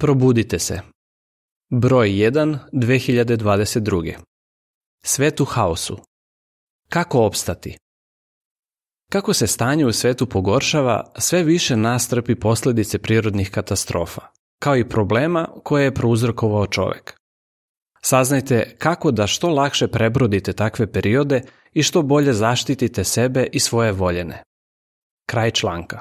Probudite se. Broj 1, 2022. Svet u haosu. Kako opstati? Kako se stanje u svetu pogoršava, sve više nastrpi posledice prirodnih katastrofa, kao i problema koje je prouzrokovao čovek. Saznajte kako da što lakše prebrodite takve periode i što bolje zaštitite sebe i svoje voljene. Kraj članka.